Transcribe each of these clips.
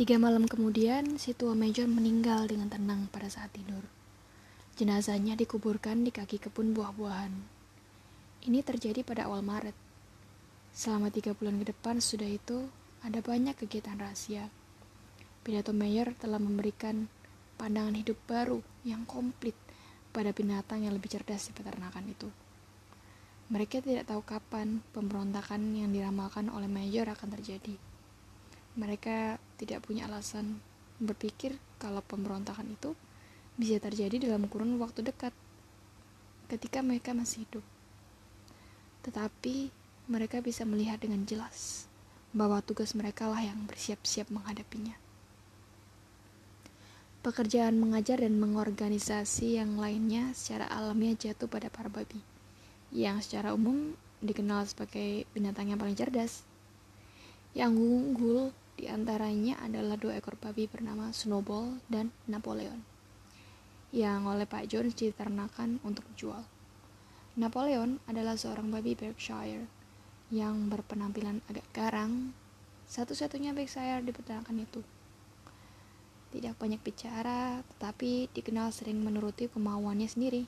Tiga malam kemudian, si tua Major meninggal dengan tenang pada saat tidur. Jenazahnya dikuburkan di kaki kebun buah-buahan. Ini terjadi pada awal Maret. Selama tiga bulan ke depan sudah itu, ada banyak kegiatan rahasia. Pidato Mayer telah memberikan pandangan hidup baru yang komplit pada binatang yang lebih cerdas di peternakan itu. Mereka tidak tahu kapan pemberontakan yang diramalkan oleh Mayer akan terjadi mereka tidak punya alasan berpikir kalau pemberontakan itu bisa terjadi dalam kurun waktu dekat ketika mereka masih hidup. Tetapi mereka bisa melihat dengan jelas bahwa tugas mereka lah yang bersiap-siap menghadapinya. Pekerjaan mengajar dan mengorganisasi yang lainnya secara alamiah jatuh pada para babi, yang secara umum dikenal sebagai binatang yang paling cerdas. Yang unggul di antaranya adalah dua ekor babi bernama Snowball dan Napoleon, yang oleh Pak Jones diternakan untuk dijual. Napoleon adalah seorang babi Berkshire yang berpenampilan agak garang, satu-satunya Berkshire di peternakan itu. Tidak banyak bicara, tetapi dikenal sering menuruti kemauannya sendiri.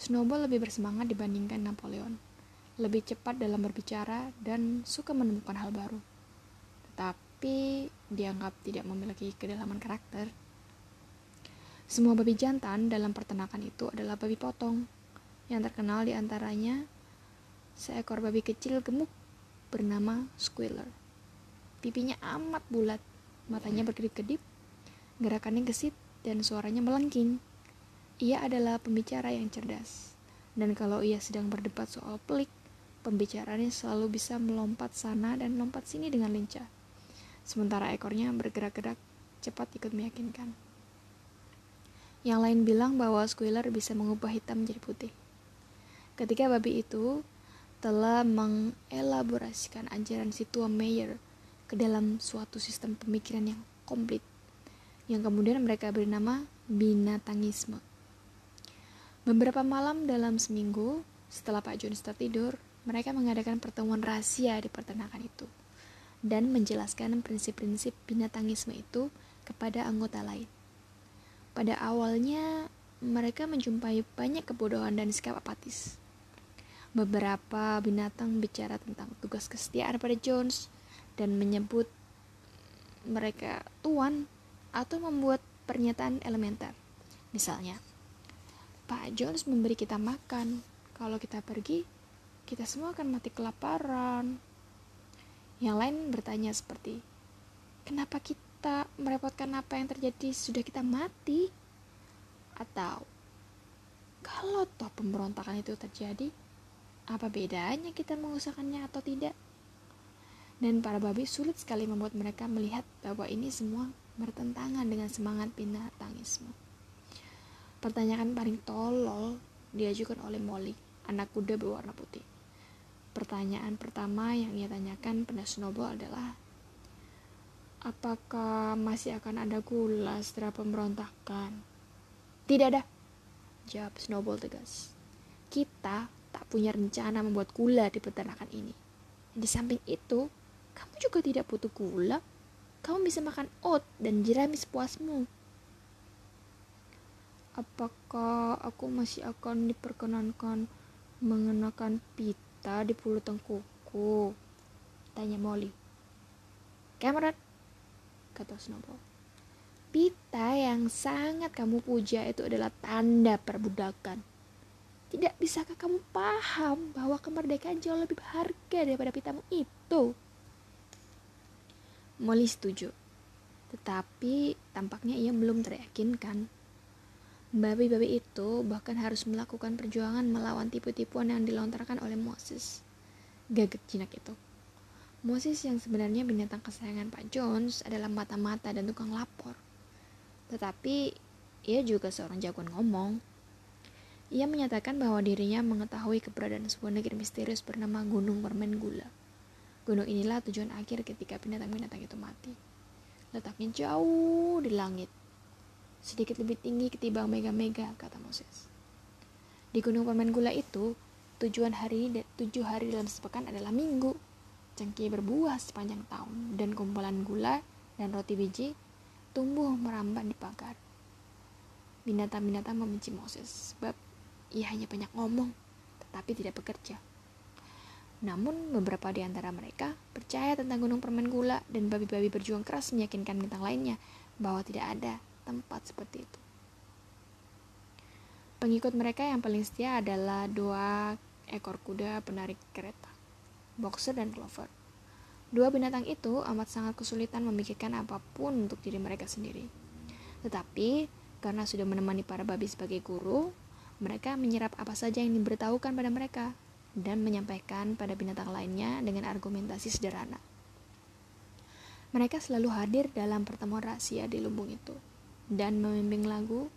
Snowball lebih bersemangat dibandingkan Napoleon, lebih cepat dalam berbicara dan suka menemukan hal baru tapi dianggap tidak memiliki kedalaman karakter. Semua babi jantan dalam peternakan itu adalah babi potong, yang terkenal di antaranya seekor babi kecil gemuk bernama Squealer. Pipinya amat bulat, matanya berkedip-kedip, gerakannya gesit, dan suaranya melengking. Ia adalah pembicara yang cerdas, dan kalau ia sedang berdebat soal pelik, pembicaranya selalu bisa melompat sana dan lompat sini dengan lincah sementara ekornya bergerak-gerak cepat ikut meyakinkan. Yang lain bilang bahwa Squealer bisa mengubah hitam menjadi putih. Ketika babi itu telah mengelaborasikan ajaran si tua Mayer ke dalam suatu sistem pemikiran yang komplit, yang kemudian mereka beri nama binatangisme. Beberapa malam dalam seminggu, setelah Pak Jones tertidur, mereka mengadakan pertemuan rahasia di peternakan itu dan menjelaskan prinsip-prinsip binatangisme itu kepada anggota lain. Pada awalnya, mereka menjumpai banyak kebodohan dan sikap apatis. Beberapa binatang bicara tentang tugas kesetiaan pada Jones dan menyebut mereka tuan atau membuat pernyataan elementer. Misalnya, Pak Jones memberi kita makan. Kalau kita pergi, kita semua akan mati kelaparan. Yang lain bertanya seperti, kenapa kita merepotkan apa yang terjadi sudah kita mati? Atau, kalau toh pemberontakan itu terjadi, apa bedanya kita mengusahakannya atau tidak? Dan para babi sulit sekali membuat mereka melihat bahwa ini semua bertentangan dengan semangat binatangisme. Pertanyaan paling tolol diajukan oleh Molly, anak kuda berwarna putih. Pertanyaan pertama yang ia tanyakan pada Snowball adalah Apakah masih akan ada gula setelah pemberontakan? Tidak ada, jawab Snowball tegas. Kita tak punya rencana membuat gula di peternakan ini. Di samping itu, kamu juga tidak butuh gula. Kamu bisa makan oat dan jerami sepuasmu. Apakah aku masih akan diperkenankan mengenakan pita? Kita di pulau tengkuku? Tanya Molly. Cameron, kata Snowball. Pita yang sangat kamu puja itu adalah tanda perbudakan. Tidak bisakah kamu paham bahwa kemerdekaan jauh lebih berharga daripada pitamu itu? Molly setuju. Tetapi tampaknya ia belum teryakinkan Babi-babi itu bahkan harus melakukan perjuangan melawan tipu-tipuan yang dilontarkan oleh Moses. Gaget jinak itu. Moses yang sebenarnya binatang kesayangan Pak Jones adalah mata-mata dan tukang lapor. Tetapi ia juga seorang jagoan ngomong. Ia menyatakan bahwa dirinya mengetahui keberadaan sebuah negeri misterius bernama Gunung Permen Gula. Gunung inilah tujuan akhir ketika binatang-binatang itu mati. Letaknya jauh di langit sedikit lebih tinggi ketimbang mega-mega, kata Moses. Di Gunung Permen Gula itu, tujuan hari tujuh hari dalam sepekan adalah minggu. Cengkeh berbuah sepanjang tahun, dan kumpulan gula dan roti biji tumbuh merambat di pagar. Binatang-binatang membenci Moses sebab ia hanya banyak ngomong tetapi tidak bekerja. Namun beberapa di antara mereka percaya tentang gunung permen gula dan babi-babi berjuang keras meyakinkan bintang lainnya bahwa tidak ada tempat seperti itu. Pengikut mereka yang paling setia adalah dua ekor kuda penarik kereta, Boxer dan Clover. Dua binatang itu amat sangat kesulitan memikirkan apa pun untuk diri mereka sendiri. Tetapi, karena sudah menemani para babi sebagai guru, mereka menyerap apa saja yang diberitahukan pada mereka dan menyampaikan pada binatang lainnya dengan argumentasi sederhana. Mereka selalu hadir dalam pertemuan rahasia di lumbung itu dan membimbing lagu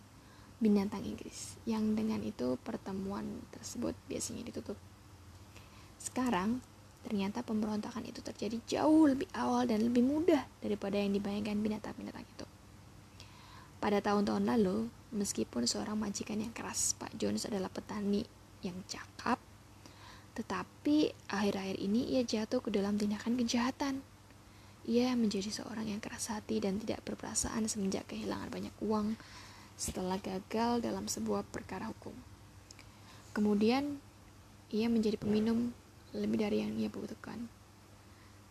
binatang Inggris, yang dengan itu pertemuan tersebut biasanya ditutup. Sekarang, ternyata pemberontakan itu terjadi jauh lebih awal dan lebih mudah daripada yang dibayangkan binatang-binatang itu. Pada tahun-tahun lalu, meskipun seorang majikan yang keras, Pak Jones adalah petani yang cakap, tetapi akhir-akhir ini ia jatuh ke dalam tindakan kejahatan. Ia menjadi seorang yang keras hati dan tidak berperasaan semenjak kehilangan banyak uang setelah gagal dalam sebuah perkara hukum. Kemudian, ia menjadi peminum lebih dari yang ia butuhkan.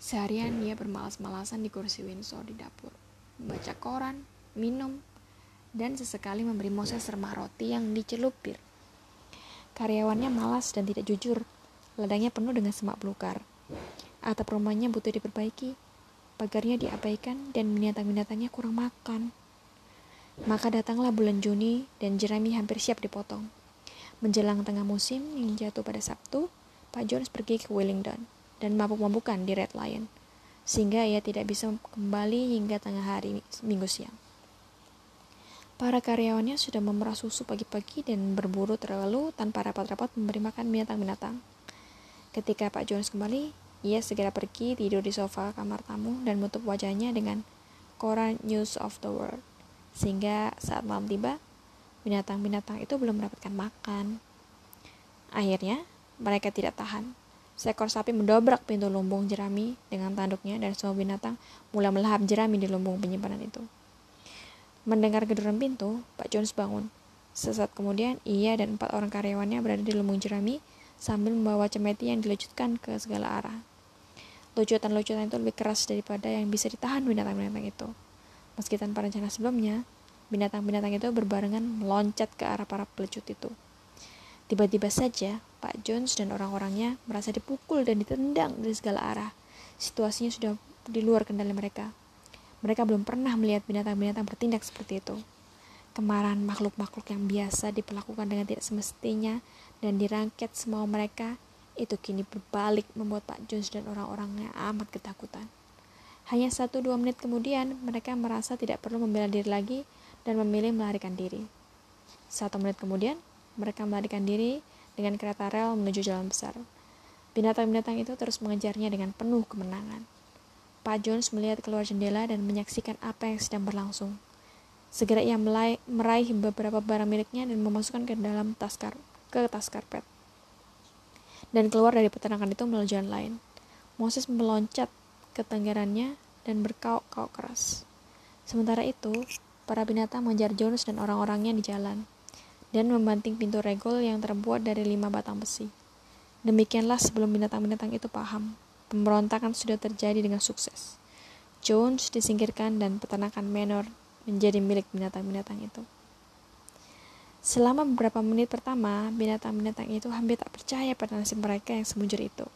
Seharian ia bermalas-malasan di kursi Windsor di dapur, membaca koran, minum, dan sesekali memberi Moses remah roti yang dicelupir. Karyawannya malas dan tidak jujur. Ladangnya penuh dengan semak belukar. Atap rumahnya butuh diperbaiki. Pagarnya diabaikan dan binatang-binatangnya kurang makan. Maka datanglah bulan Juni dan jerami hampir siap dipotong. Menjelang tengah musim yang jatuh pada Sabtu, Pak Jones pergi ke Wellington dan mabuk-mabukan di Red Lion, sehingga ia tidak bisa kembali hingga tengah hari minggu siang. Para karyawannya sudah memerah susu pagi-pagi dan berburu terlalu tanpa rapat-rapat memberi makan binatang-binatang. Ketika Pak Jones kembali, ia segera pergi tidur di sofa kamar tamu dan menutup wajahnya dengan koran News of the World sehingga saat malam tiba binatang-binatang itu belum mendapatkan makan. Akhirnya, mereka tidak tahan. Seekor sapi mendobrak pintu lumbung jerami dengan tanduknya dan semua binatang mulai melahap jerami di lumbung penyimpanan itu. Mendengar geduran pintu, Pak Jones bangun. Sesaat kemudian, ia dan empat orang karyawannya berada di lumbung jerami sambil membawa cemeti yang dilucutkan ke segala arah. Lucutan-lucutan itu lebih keras daripada yang bisa ditahan binatang-binatang itu. Meski tanpa rencana sebelumnya, binatang-binatang itu berbarengan meloncat ke arah para pelecut itu. Tiba-tiba saja, Pak Jones dan orang-orangnya merasa dipukul dan ditendang dari segala arah. Situasinya sudah di luar kendali mereka. Mereka belum pernah melihat binatang-binatang bertindak seperti itu. Kemarahan makhluk-makhluk yang biasa diperlakukan dengan tidak semestinya dan dirangket semua mereka itu kini berbalik membuat Pak Jones dan orang-orangnya amat ketakutan. Hanya satu dua menit kemudian, mereka merasa tidak perlu membela diri lagi dan memilih melarikan diri. Satu menit kemudian, mereka melarikan diri dengan kereta rel menuju jalan besar. Binatang-binatang itu terus mengejarnya dengan penuh kemenangan. Pak Jones melihat keluar jendela dan menyaksikan apa yang sedang berlangsung. Segera ia meraih beberapa barang miliknya dan memasukkan ke dalam tas kar ke tas karpet. Dan keluar dari peternakan itu melalui jalan lain. Moses meloncat ketenggerannya dan berkauk-kauk keras. Sementara itu, para binatang mengejar Jones dan orang-orangnya di jalan, dan membanting pintu regol yang terbuat dari lima batang besi. Demikianlah sebelum binatang-binatang itu paham, pemberontakan sudah terjadi dengan sukses. Jones disingkirkan dan peternakan Manor menjadi milik binatang-binatang itu. Selama beberapa menit pertama, binatang-binatang itu hampir tak percaya pada nasib mereka yang semujur itu.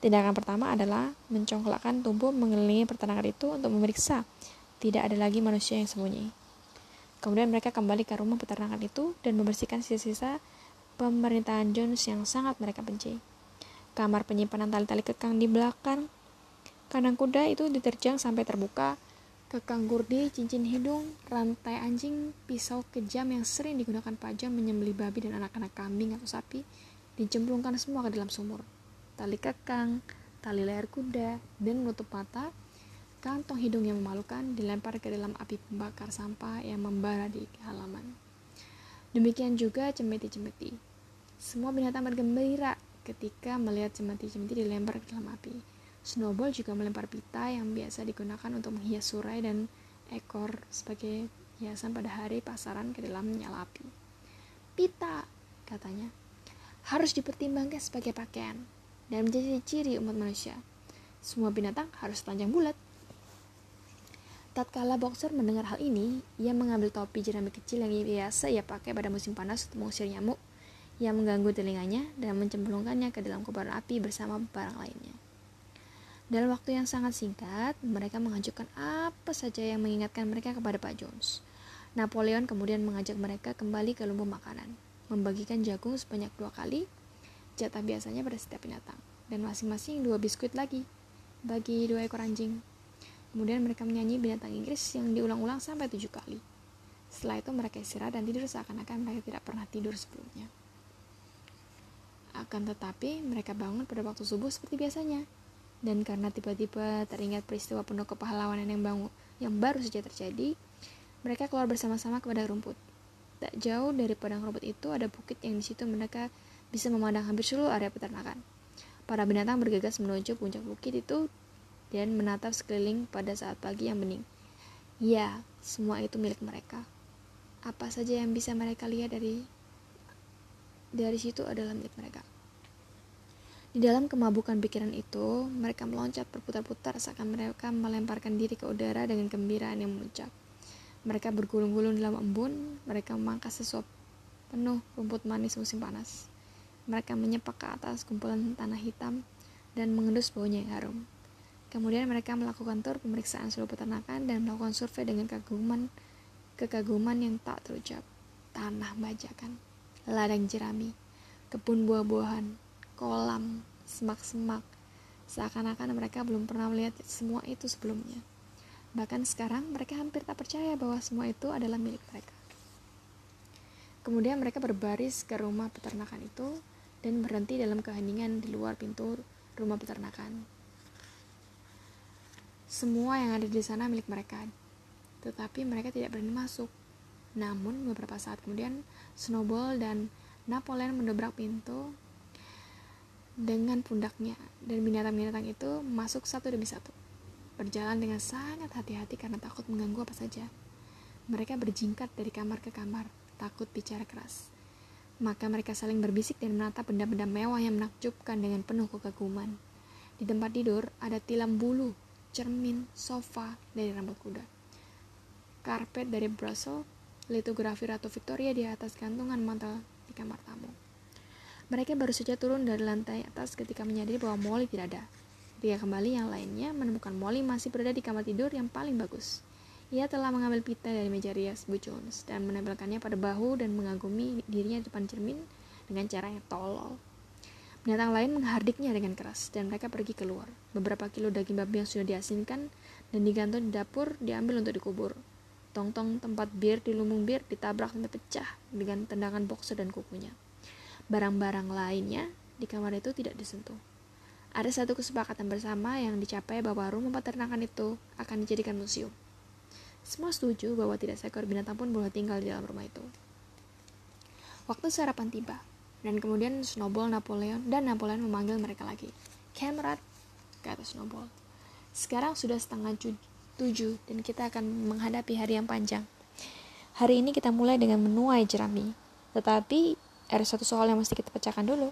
Tindakan pertama adalah mencongklakkan tubuh mengelilingi peternakan itu untuk memeriksa tidak ada lagi manusia yang sembunyi. Kemudian mereka kembali ke rumah peternakan itu dan membersihkan sisa-sisa pemerintahan Jones yang sangat mereka benci. Kamar penyimpanan tali-tali kekang di belakang kandang kuda itu diterjang sampai terbuka. Kekang gurdi, cincin hidung, rantai anjing, pisau kejam yang sering digunakan Pak John menyembeli babi dan anak-anak kambing atau sapi dicemplungkan semua ke dalam sumur tali kekang, tali leher kuda, dan menutup mata, kantong hidung yang memalukan dilempar ke dalam api pembakar sampah yang membara di halaman. Demikian juga cemeti-cemeti. Semua binatang bergembira ketika melihat cemeti-cemeti dilempar ke dalam api. Snowball juga melempar pita yang biasa digunakan untuk menghias surai dan ekor sebagai hiasan pada hari pasaran ke dalam nyala api. Pita, katanya, harus dipertimbangkan sebagai pakaian dan menjadi ciri umat manusia. Semua binatang harus telanjang bulat. Tatkala boxer mendengar hal ini, ia mengambil topi jerami kecil yang biasa ia pakai pada musim panas untuk mengusir nyamuk yang mengganggu telinganya dan mencemplungkannya ke dalam kobaran api bersama barang lainnya. Dalam waktu yang sangat singkat, mereka mengajukan apa saja yang mengingatkan mereka kepada Pak Jones. Napoleon kemudian mengajak mereka kembali ke lumbung makanan, membagikan jagung sebanyak dua kali, jatah biasanya pada setiap binatang, dan masing-masing dua biskuit lagi bagi dua ekor anjing. Kemudian mereka menyanyi binatang Inggris yang diulang-ulang sampai tujuh kali. Setelah itu mereka istirahat dan tidur seakan-akan mereka tidak pernah tidur sebelumnya. Akan tetapi, mereka bangun pada waktu subuh seperti biasanya, dan karena tiba-tiba teringat peristiwa penuh kepahlawanan yang bangun yang baru saja terjadi, mereka keluar bersama-sama ke padang rumput. Tak jauh dari padang rumput itu ada bukit yang di situ mereka bisa memandang hampir seluruh area peternakan. Para binatang bergegas menuju puncak bukit itu dan menatap sekeliling pada saat pagi yang bening. Ya, semua itu milik mereka. Apa saja yang bisa mereka lihat dari dari situ adalah milik mereka. Di dalam kemabukan pikiran itu, mereka meloncat berputar-putar seakan mereka melemparkan diri ke udara dengan gembiraan yang memuncak. Mereka bergulung-gulung dalam embun, mereka memangkas sesuap penuh rumput manis musim panas. Mereka menyepak ke atas kumpulan tanah hitam dan mengendus baunya yang harum. Kemudian mereka melakukan tur pemeriksaan seluruh peternakan dan melakukan survei dengan kaguman kekaguman yang tak terucap. Tanah bajakan, ladang jerami, kebun buah-buahan, kolam, semak-semak. Seakan-akan mereka belum pernah melihat semua itu sebelumnya. Bahkan sekarang mereka hampir tak percaya bahwa semua itu adalah milik mereka. Kemudian mereka berbaris ke rumah peternakan itu dan berhenti dalam keheningan di luar pintu rumah peternakan. Semua yang ada di sana milik mereka, tetapi mereka tidak berani masuk. Namun beberapa saat kemudian, Snowball dan Napoleon mendobrak pintu dengan pundaknya dan binatang-binatang itu masuk satu demi satu. Berjalan dengan sangat hati-hati karena takut mengganggu apa saja. Mereka berjingkat dari kamar ke kamar, takut bicara keras. Maka mereka saling berbisik dan menatap benda-benda mewah yang menakjubkan dengan penuh kekaguman. Di tempat tidur ada tilam bulu, cermin, sofa dari rambut kuda. Karpet dari Brussels, litografi Ratu Victoria di atas gantungan mantel di kamar tamu. Mereka baru saja turun dari lantai atas ketika menyadari bahwa Molly tidak ada. Ketika kembali yang lainnya menemukan Molly masih berada di kamar tidur yang paling bagus. Ia telah mengambil pita dari meja rias Bu Jones dan menempelkannya pada bahu dan mengagumi dirinya di depan cermin dengan cara yang tolol. Binatang lain menghardiknya dengan keras dan mereka pergi keluar. Beberapa kilo daging babi yang sudah diasinkan dan digantung di dapur diambil untuk dikubur. Tong-tong tempat bir di lumbung bir ditabrak sampai pecah dengan tendangan boxer dan kukunya barang-barang lainnya di kamar itu tidak disentuh. Ada satu kesepakatan bersama yang dicapai bahwa rumah peternakan itu akan dijadikan museum. Semua setuju bahwa tidak seekor binatang pun boleh tinggal di dalam rumah itu. Waktu sarapan tiba, dan kemudian Snowball, Napoleon, dan Napoleon memanggil mereka lagi. Kamerad, kata Snowball. Sekarang sudah setengah tujuh, dan kita akan menghadapi hari yang panjang. Hari ini kita mulai dengan menuai jerami, tetapi ada satu soal yang mesti kita pecahkan dulu.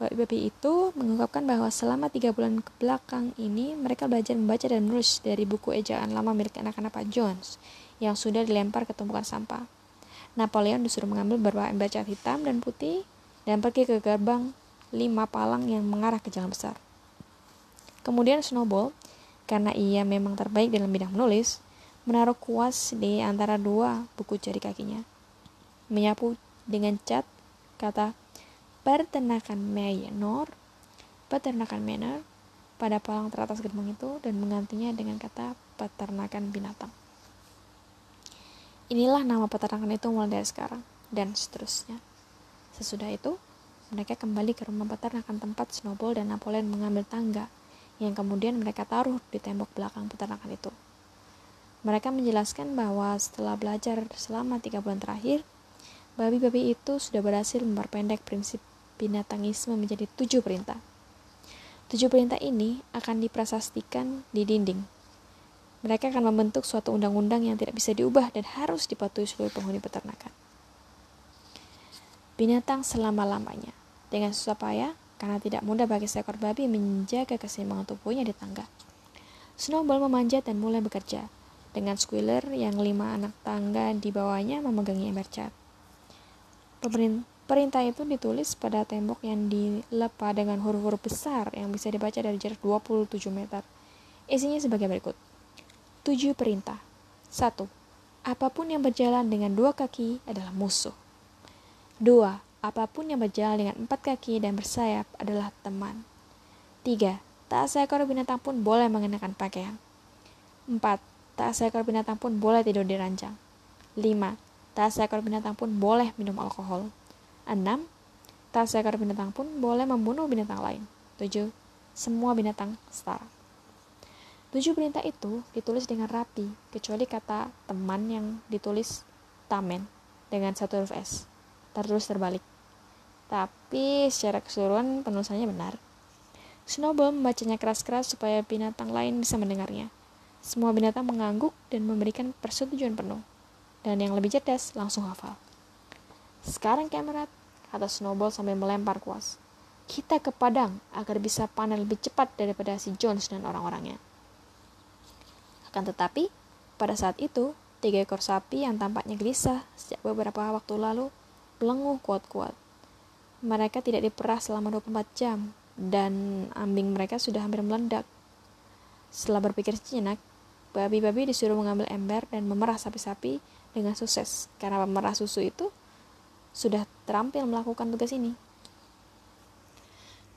Babi itu mengungkapkan bahwa selama tiga bulan ke belakang ini mereka belajar membaca dan menulis dari buku ejaan lama milik anak-anak Pak Jones yang sudah dilempar ke tumpukan sampah. Napoleon disuruh mengambil beberapa ember cat hitam dan putih dan pergi ke gerbang lima palang yang mengarah ke jalan besar. Kemudian Snowball, karena ia memang terbaik dalam bidang menulis, menaruh kuas di antara dua buku jari kakinya. Menyapu dengan cat kata peternakan Maynor, peternakan Manor pada palang teratas gerbang itu dan menggantinya dengan kata peternakan binatang. Inilah nama peternakan itu mulai dari sekarang dan seterusnya. Sesudah itu, mereka kembali ke rumah peternakan tempat Snowball dan Napoleon mengambil tangga yang kemudian mereka taruh di tembok belakang peternakan itu. Mereka menjelaskan bahwa setelah belajar selama tiga bulan terakhir, babi-babi itu sudah berhasil memperpendek prinsip binatangisme menjadi tujuh perintah. Tujuh perintah ini akan diprasastikan di dinding. Mereka akan membentuk suatu undang-undang yang tidak bisa diubah dan harus dipatuhi seluruh penghuni peternakan. Binatang selama-lamanya. Dengan susah payah, karena tidak mudah bagi seekor babi menjaga keseimbangan tubuhnya di tangga. Snowball memanjat dan mulai bekerja, dengan Squealer yang lima anak tangga di bawahnya memegangi ember cat. Perintah itu ditulis pada tembok yang dilepa dengan huruf-huruf besar yang bisa dibaca dari jarak 27 meter. Isinya sebagai berikut. 7 perintah. 1. Apa pun yang berjalan dengan dua kaki adalah musuh. 2. Apa pun yang berjalan dengan empat kaki dan bersayap adalah teman. 3. Tak seekor binatang pun boleh mengenakan pakaian. 4. Tak seekor binatang pun boleh tidur di ranjang. 5. Tak seekor binatang pun boleh minum alkohol. 6. Tak seekor binatang pun boleh membunuh binatang lain. 7. Semua binatang setara. Tujuh perintah itu ditulis dengan rapi, kecuali kata teman yang ditulis tamen dengan satu huruf S, tertulis terbalik. Tapi secara keseluruhan penulisannya benar. Snowball membacanya keras-keras supaya binatang lain bisa mendengarnya. Semua binatang mengangguk dan memberikan persetujuan penuh. Dan yang lebih cerdas langsung hafal. Sekarang kamerat, kata Snowball sambil melempar kuas. Kita ke Padang agar bisa panen lebih cepat daripada si Jones dan orang-orangnya. Akan tetapi, pada saat itu, tiga ekor sapi yang tampaknya gelisah sejak beberapa waktu lalu belenguh kuat-kuat. Mereka tidak diperah selama 24 jam, dan ambing mereka sudah hampir meledak. Setelah berpikir sejenak, babi-babi disuruh mengambil ember dan memerah sapi-sapi dengan sukses, karena pemerah susu itu sudah terampil melakukan tugas ini.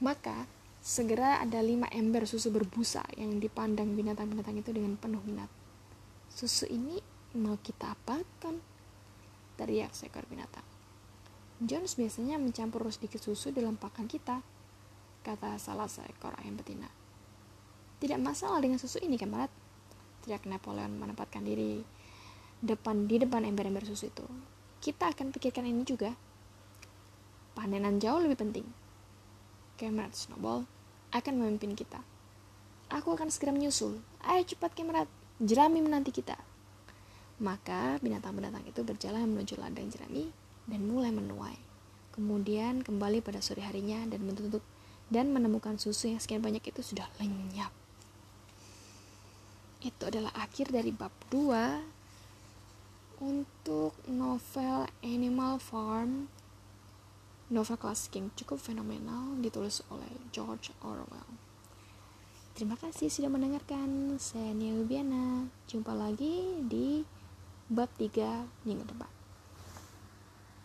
Maka, segera ada lima ember susu berbusa yang dipandang binatang-binatang itu dengan penuh minat. Susu ini mau kita apakan? Teriak seekor binatang. Jones biasanya mencampur sedikit susu dalam pakan kita, kata salah seekor ayam betina. Tidak masalah dengan susu ini, kamarat. Teriak Napoleon menempatkan diri depan di depan ember-ember susu itu. Kita akan pikirkan ini juga. Panenan jauh lebih penting. Cameron Snowball akan memimpin kita. Aku akan segera menyusul. Ayo cepat Cameron, jerami menanti kita. Maka binatang-binatang itu berjalan menuju ladang jerami dan mulai menuai. Kemudian kembali pada sore harinya dan menutup dan menemukan susu yang sekian banyak itu sudah lenyap. Itu adalah akhir dari bab 2 untuk novel Animal Farm novel klasik yang cukup fenomenal ditulis oleh George Orwell. Terima kasih sudah mendengarkan. Saya Nia Wibiana jumpa lagi di bab 3 minggu depan